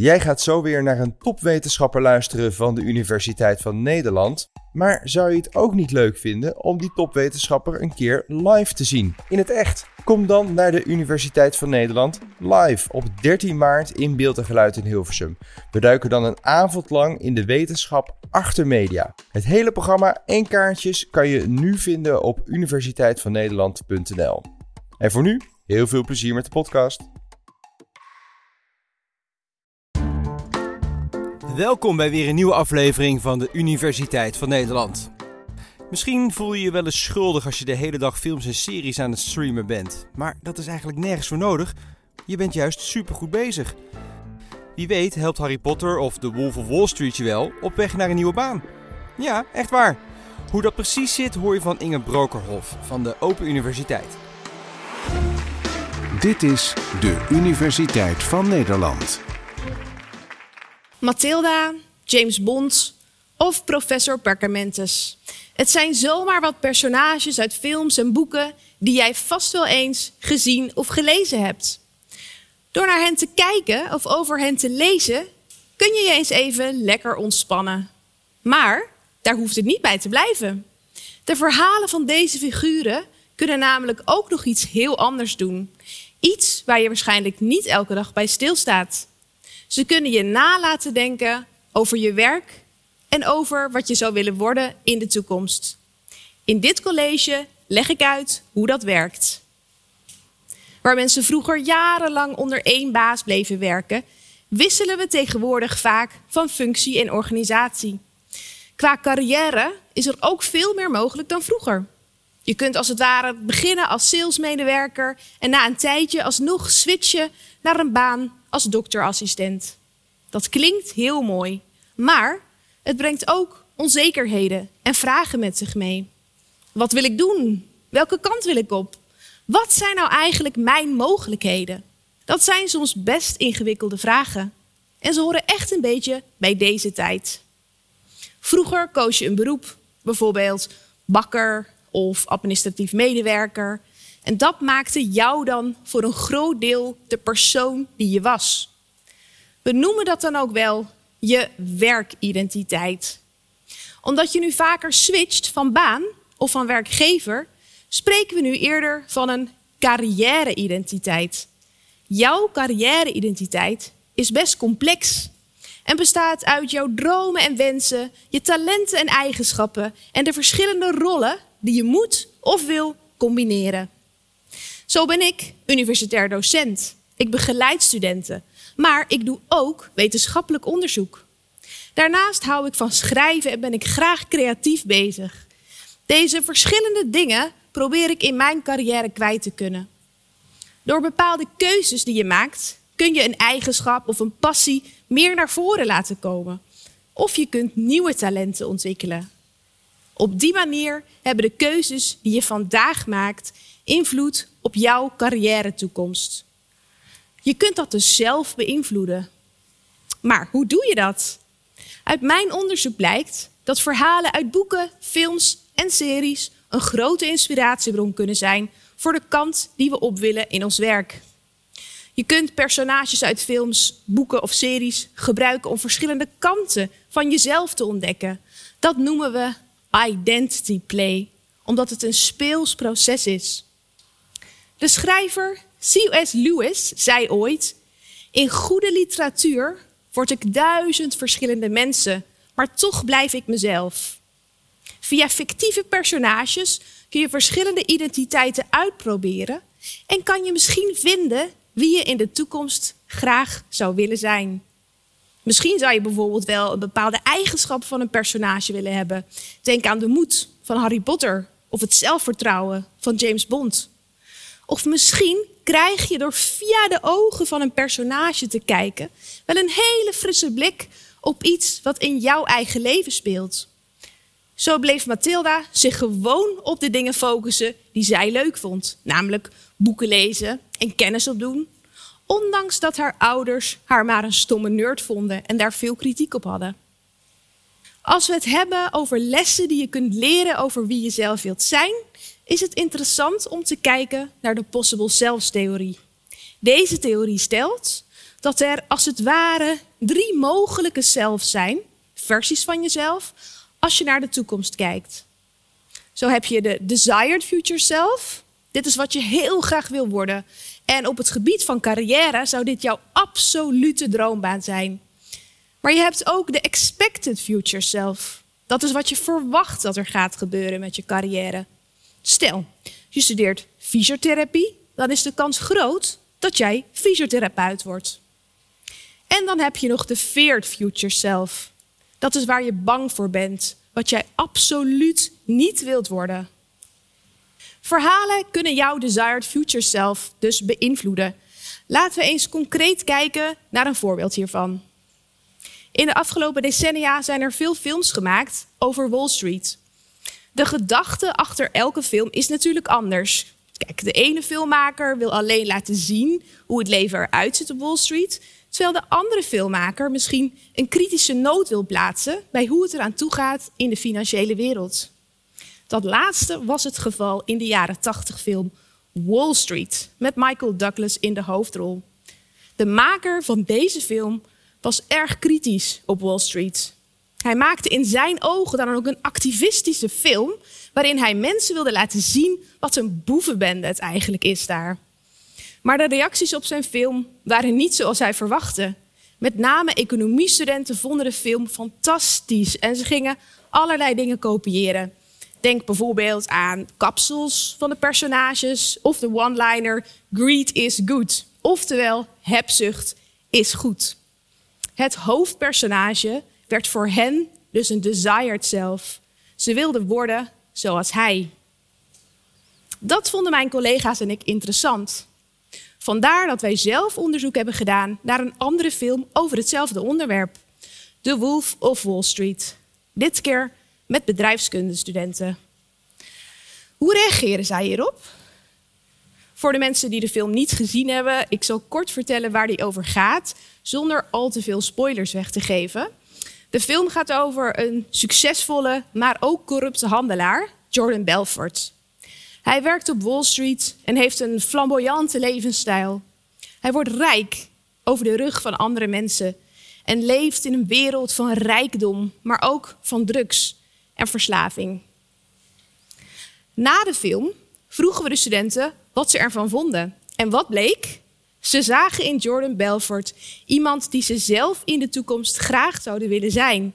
Jij gaat zo weer naar een topwetenschapper luisteren van de Universiteit van Nederland. Maar zou je het ook niet leuk vinden om die topwetenschapper een keer live te zien? In het echt. Kom dan naar de Universiteit van Nederland live op 13 maart in Beeld en Geluid in Hilversum. We duiken dan een avond lang in de wetenschap achter media. Het hele programma en kaartjes kan je nu vinden op universiteitvannederland.nl. En voor nu, heel veel plezier met de podcast. Welkom bij weer een nieuwe aflevering van de Universiteit van Nederland. Misschien voel je je wel eens schuldig als je de hele dag films en series aan het streamen bent. Maar dat is eigenlijk nergens voor nodig. Je bent juist supergoed bezig. Wie weet helpt Harry Potter of The Wolf of Wall Street je wel op weg naar een nieuwe baan. Ja, echt waar. Hoe dat precies zit hoor je van Inge Brokerhof van de Open Universiteit. Dit is de Universiteit van Nederland. Mathilda, James Bond of professor Perkamentus. Het zijn zomaar wat personages uit films en boeken die jij vast wel eens gezien of gelezen hebt. Door naar hen te kijken of over hen te lezen, kun je je eens even lekker ontspannen. Maar daar hoeft het niet bij te blijven. De verhalen van deze figuren kunnen namelijk ook nog iets heel anders doen. Iets waar je waarschijnlijk niet elke dag bij stilstaat. Ze kunnen je nalaten denken over je werk en over wat je zou willen worden in de toekomst. In dit college leg ik uit hoe dat werkt. Waar mensen vroeger jarenlang onder één baas bleven werken, wisselen we tegenwoordig vaak van functie en organisatie. Qua carrière is er ook veel meer mogelijk dan vroeger. Je kunt als het ware beginnen als salesmedewerker en na een tijdje alsnog switchen naar een baan als dokterassistent. Dat klinkt heel mooi, maar het brengt ook onzekerheden en vragen met zich mee. Wat wil ik doen? Welke kant wil ik op? Wat zijn nou eigenlijk mijn mogelijkheden? Dat zijn soms best ingewikkelde vragen. En ze horen echt een beetje bij deze tijd. Vroeger koos je een beroep, bijvoorbeeld bakker of administratief medewerker. En dat maakte jou dan voor een groot deel de persoon die je was. We noemen dat dan ook wel je werkidentiteit. Omdat je nu vaker switcht van baan of van werkgever, spreken we nu eerder van een carrière-identiteit. Jouw carrière-identiteit is best complex en bestaat uit jouw dromen en wensen, je talenten en eigenschappen en de verschillende rollen die je moet of wil combineren. Zo ben ik universitair docent. Ik begeleid studenten, maar ik doe ook wetenschappelijk onderzoek. Daarnaast hou ik van schrijven en ben ik graag creatief bezig. Deze verschillende dingen probeer ik in mijn carrière kwijt te kunnen. Door bepaalde keuzes die je maakt, kun je een eigenschap of een passie meer naar voren laten komen. Of je kunt nieuwe talenten ontwikkelen. Op die manier hebben de keuzes die je vandaag maakt invloed op jouw carrière toekomst. Je kunt dat dus zelf beïnvloeden. Maar hoe doe je dat? Uit mijn onderzoek blijkt dat verhalen uit boeken, films en series een grote inspiratiebron kunnen zijn voor de kant die we op willen in ons werk. Je kunt personages uit films, boeken of series gebruiken om verschillende kanten van jezelf te ontdekken. Dat noemen we identity play, omdat het een speels proces is. De schrijver C.S. Lewis zei ooit: In goede literatuur word ik duizend verschillende mensen, maar toch blijf ik mezelf. Via fictieve personages kun je verschillende identiteiten uitproberen en kan je misschien vinden wie je in de toekomst graag zou willen zijn. Misschien zou je bijvoorbeeld wel een bepaalde eigenschap van een personage willen hebben. Denk aan de moed van Harry Potter of het zelfvertrouwen van James Bond. Of misschien krijg je door via de ogen van een personage te kijken wel een hele frisse blik op iets wat in jouw eigen leven speelt. Zo bleef Mathilda zich gewoon op de dingen focussen die zij leuk vond, namelijk boeken lezen en kennis opdoen, ondanks dat haar ouders haar maar een stomme nerd vonden en daar veel kritiek op hadden. Als we het hebben over lessen die je kunt leren over wie je zelf wilt zijn, is het interessant om te kijken naar de possible selves theorie. Deze theorie stelt dat er als het ware drie mogelijke zelfs zijn, versies van jezelf, als je naar de toekomst kijkt. Zo heb je de desired future self. Dit is wat je heel graag wil worden. En op het gebied van carrière zou dit jouw absolute droombaan zijn. Maar je hebt ook de expected future self. Dat is wat je verwacht dat er gaat gebeuren met je carrière. Stel, je studeert fysiotherapie, dan is de kans groot dat jij fysiotherapeut wordt. En dan heb je nog de feared future self. Dat is waar je bang voor bent, wat jij absoluut niet wilt worden. Verhalen kunnen jouw desired future self dus beïnvloeden. Laten we eens concreet kijken naar een voorbeeld hiervan. In de afgelopen decennia zijn er veel films gemaakt over Wall Street. De gedachte achter elke film is natuurlijk anders. Kijk, de ene filmmaker wil alleen laten zien hoe het leven eruit ziet op Wall Street, terwijl de andere filmmaker misschien een kritische noot wil plaatsen bij hoe het eraan toe gaat in de financiële wereld. Dat laatste was het geval in de jaren 80 film Wall Street met Michael Douglas in de hoofdrol. De maker van deze film was erg kritisch op Wall Street. Hij maakte in zijn ogen dan ook een activistische film waarin hij mensen wilde laten zien wat een boevenbende het eigenlijk is daar. Maar de reacties op zijn film waren niet zoals hij verwachtte. Met name economiestudenten vonden de film fantastisch en ze gingen allerlei dingen kopiëren. Denk bijvoorbeeld aan kapsels van de personages of de one-liner Greed is good. Oftewel, hebzucht is goed. Het hoofdpersonage werd voor hen dus een desired self. Ze wilden worden zoals hij. Dat vonden mijn collega's en ik interessant. Vandaar dat wij zelf onderzoek hebben gedaan naar een andere film over hetzelfde onderwerp. The Wolf of Wall Street. Dit keer met bedrijfskundestudenten. Hoe reageren zij hierop? Voor de mensen die de film niet gezien hebben, ik zal kort vertellen waar die over gaat, zonder al te veel spoilers weg te geven. De film gaat over een succesvolle, maar ook corrupte handelaar, Jordan Belfort. Hij werkt op Wall Street en heeft een flamboyante levensstijl. Hij wordt rijk over de rug van andere mensen en leeft in een wereld van rijkdom, maar ook van drugs en verslaving. Na de film vroegen we de studenten wat ze ervan vonden. En wat bleek? Ze zagen in Jordan Belfort iemand die ze zelf in de toekomst graag zouden willen zijn.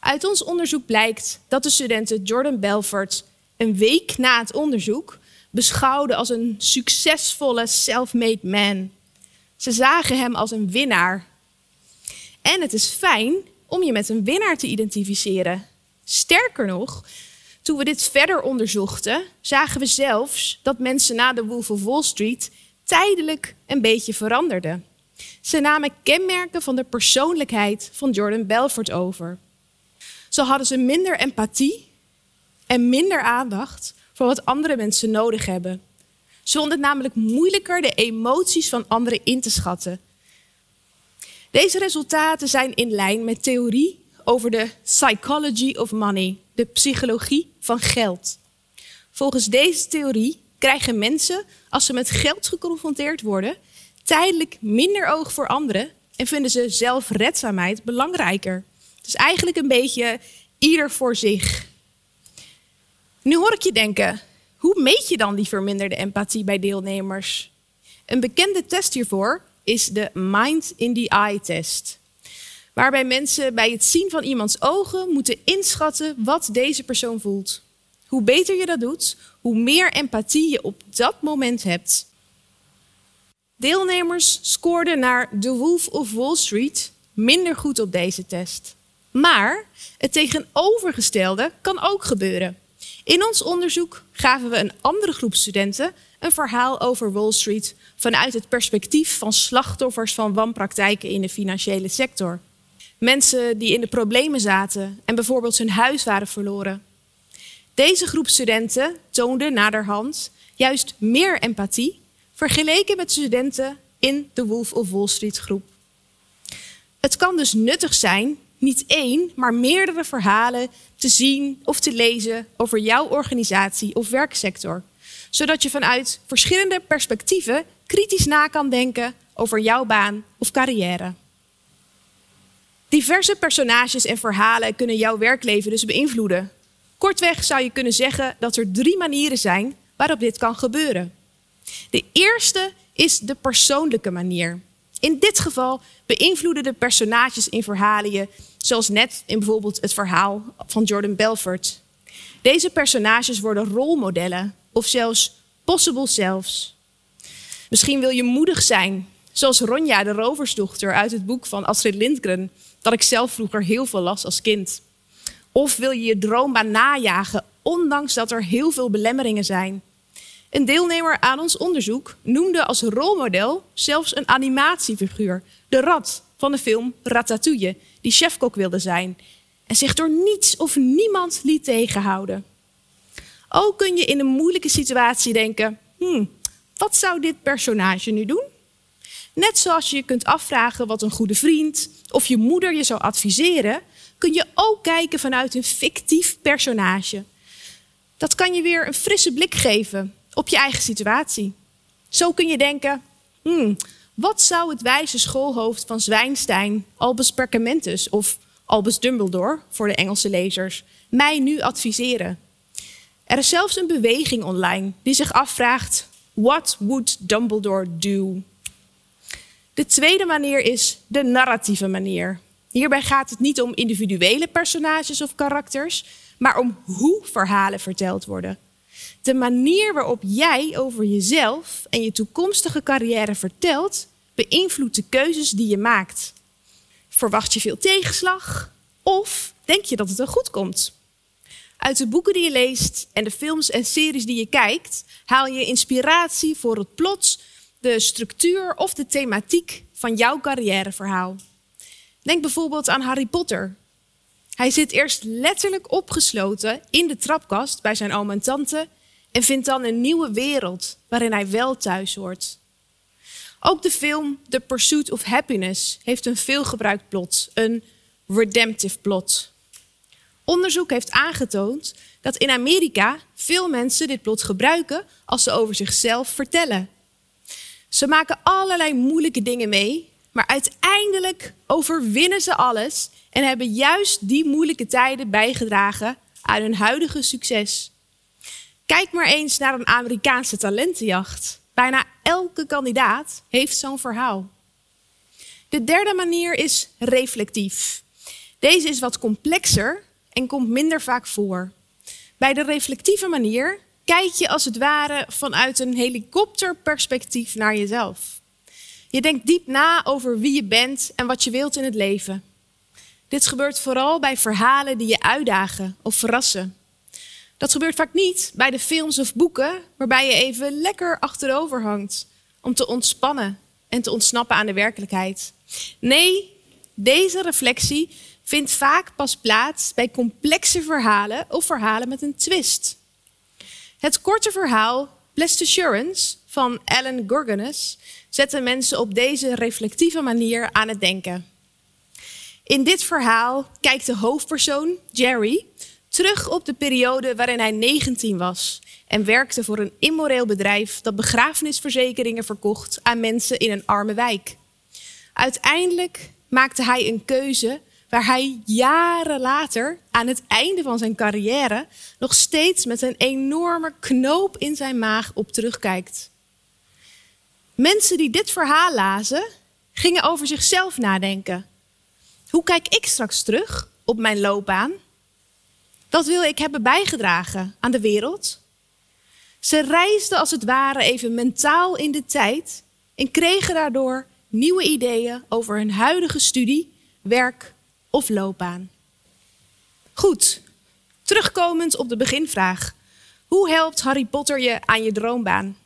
Uit ons onderzoek blijkt dat de studenten Jordan Belfort een week na het onderzoek beschouwden als een succesvolle self-made man. Ze zagen hem als een winnaar. En het is fijn om je met een winnaar te identificeren. Sterker nog, toen we dit verder onderzochten, zagen we zelfs dat mensen na de Wolf of Wall Street tijdelijk een beetje veranderden. Ze namen kenmerken van de persoonlijkheid van Jordan Belfort over. Zo hadden ze minder empathie en minder aandacht voor wat andere mensen nodig hebben. Ze vonden het namelijk moeilijker de emoties van anderen in te schatten. Deze resultaten zijn in lijn met theorie over de psychology of money, de psychologie van geld. Volgens deze theorie krijgen mensen, als ze met geld geconfronteerd worden, tijdelijk minder oog voor anderen en vinden ze zelfredzaamheid belangrijker. Het is eigenlijk een beetje ieder voor zich. Nu hoor ik je denken, hoe meet je dan die verminderde empathie bij deelnemers? Een bekende test hiervoor is de Mind in the Eye test. Waarbij mensen bij het zien van iemands ogen moeten inschatten wat deze persoon voelt. Hoe beter je dat doet, hoe meer empathie je op dat moment hebt. Deelnemers scoorden naar The Wolf of Wall Street minder goed op deze test. Maar het tegenovergestelde kan ook gebeuren. In ons onderzoek gaven we een andere groep studenten een verhaal over Wall Street vanuit het perspectief van slachtoffers van wanpraktijken in de financiële sector. Mensen die in de problemen zaten en bijvoorbeeld hun huis waren verloren. Deze groep studenten toonde naderhand juist meer empathie vergeleken met studenten in de Wolf of Wall Street groep. Het kan dus nuttig zijn niet één, maar meerdere verhalen te zien of te lezen over jouw organisatie of werksector. Zodat je vanuit verschillende perspectieven kritisch na kan denken over jouw baan of carrière. Diverse personages en verhalen kunnen jouw werkleven dus beïnvloeden. Kortweg zou je kunnen zeggen dat er drie manieren zijn waarop dit kan gebeuren. De eerste is de persoonlijke manier. In dit geval beïnvloeden de personages in verhalen je, zoals net in bijvoorbeeld het verhaal van Jordan Belfort. Deze personages worden rolmodellen of zelfs possible selves. Misschien wil je moedig zijn, zoals Ronja, de roversdochter uit het boek van Astrid Lindgren, dat ik zelf vroeger heel veel las als kind. Of wil je je droombaan najagen, ondanks dat er heel veel belemmeringen zijn. Een deelnemer aan ons onderzoek noemde als rolmodel zelfs een animatiefiguur, de rat van de film Ratatouille, die chefkok wilde zijn en zich door niets of niemand liet tegenhouden. Ook kun je in een moeilijke situatie denken: hmm, wat zou dit personage nu doen? Net zoals je je kunt afvragen wat een goede vriend of je moeder je zou adviseren, kun je ook kijken vanuit een fictief personage. Dat kan je weer een frisse blik geven op je eigen situatie. Zo kun je denken: hmm, wat zou het wijze schoolhoofd van Zwijnstein, Albus Perkamentus of Albus Dumbledore voor de Engelse lezers mij nu adviseren? Er is zelfs een beweging online die zich afvraagt: What would Dumbledore do? De tweede manier is de narratieve manier. Hierbij gaat het niet om individuele personages of karakters, maar om hoe verhalen verteld worden. De manier waarop jij over jezelf en je toekomstige carrière vertelt, beïnvloedt de keuzes die je maakt. Verwacht je veel tegenslag of denk je dat het er goed komt? Uit de boeken die je leest en de films en series die je kijkt, haal je inspiratie voor het plot, de structuur of de thematiek van jouw carrièreverhaal. Denk bijvoorbeeld aan Harry Potter. Hij zit eerst letterlijk opgesloten in de trapkast bij zijn oom en tante en vindt dan een nieuwe wereld waarin hij wel thuis hoort. Ook de film The Pursuit of Happiness heeft een veelgebruikt plot, een redemptive plot. Onderzoek heeft aangetoond dat in Amerika veel mensen dit plot gebruiken als ze over zichzelf vertellen. Ze maken allerlei moeilijke dingen mee, maar uiteindelijk overwinnen ze alles en hebben juist die moeilijke tijden bijgedragen aan hun huidige succes. Kijk maar eens naar een Amerikaanse talentenjacht. Bijna elke kandidaat heeft zo'n verhaal. De derde manier is reflectief. Deze is wat complexer en komt minder vaak voor. Bij de reflectieve manier kijk je als het ware vanuit een helikopterperspectief naar jezelf. Je denkt diep na over wie je bent en wat je wilt in het leven. Dit gebeurt vooral bij verhalen die je uitdagen of verrassen. Dat gebeurt vaak niet bij de films of boeken waarbij je even lekker achterover hangt om te ontspannen en te ontsnappen aan de werkelijkheid. Nee, deze reflectie vindt vaak pas plaats bij complexe verhalen of verhalen met een twist. Het korte verhaal Blessed Assurance van Alan Gorganes zette mensen op deze reflectieve manier aan het denken. In dit verhaal kijkt de hoofdpersoon, Jerry, terug op de periode waarin hij 19 was en werkte voor een immoreel bedrijf dat begrafenisverzekeringen verkocht aan mensen in een arme wijk. Uiteindelijk maakte hij een keuze waar hij jaren later, aan het einde van zijn carrière, nog steeds met een enorme knoop in zijn maag op terugkijkt. Mensen die dit verhaal lazen, gingen over zichzelf nadenken. Hoe kijk ik straks terug op mijn loopbaan? Wat wil ik hebben bijgedragen aan de wereld? Ze reisden als het ware even mentaal in de tijd en kregen daardoor nieuwe ideeën over hun huidige studie, werk of loopbaan. Goed, terugkomend op de beginvraag. Hoe helpt Harry Potter je aan je droombaan?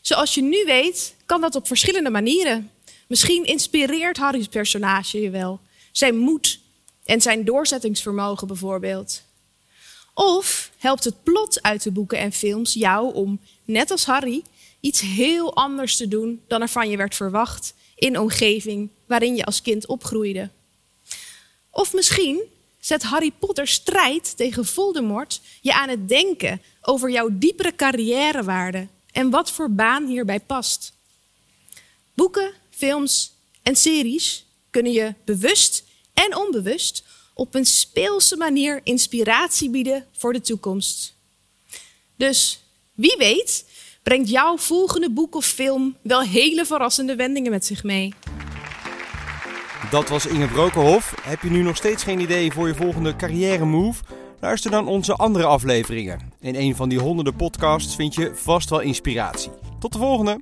Zoals je nu weet, kan dat op verschillende manieren. Misschien inspireert Harry's personage je wel. Zijn moed en zijn doorzettingsvermogen bijvoorbeeld. Of helpt het plot uit de boeken en films jou om, net als Harry, iets heel anders te doen dan er van je werd verwacht in een omgeving waarin je als kind opgroeide. Of misschien zet Harry Potter strijd tegen Voldemort je aan het denken over jouw diepere carrièrewaarde en wat voor baan hierbij past. Boeken films en series kunnen je bewust en onbewust op een speelse manier inspiratie bieden voor de toekomst. Dus wie weet, brengt jouw volgende boek of film wel hele verrassende wendingen met zich mee. Dat was Inge Brokenhof. Heb je nu nog steeds geen idee voor je volgende carrière move? Luister dan onze andere afleveringen. In een van die honderden podcasts vind je vast wel inspiratie. Tot de volgende!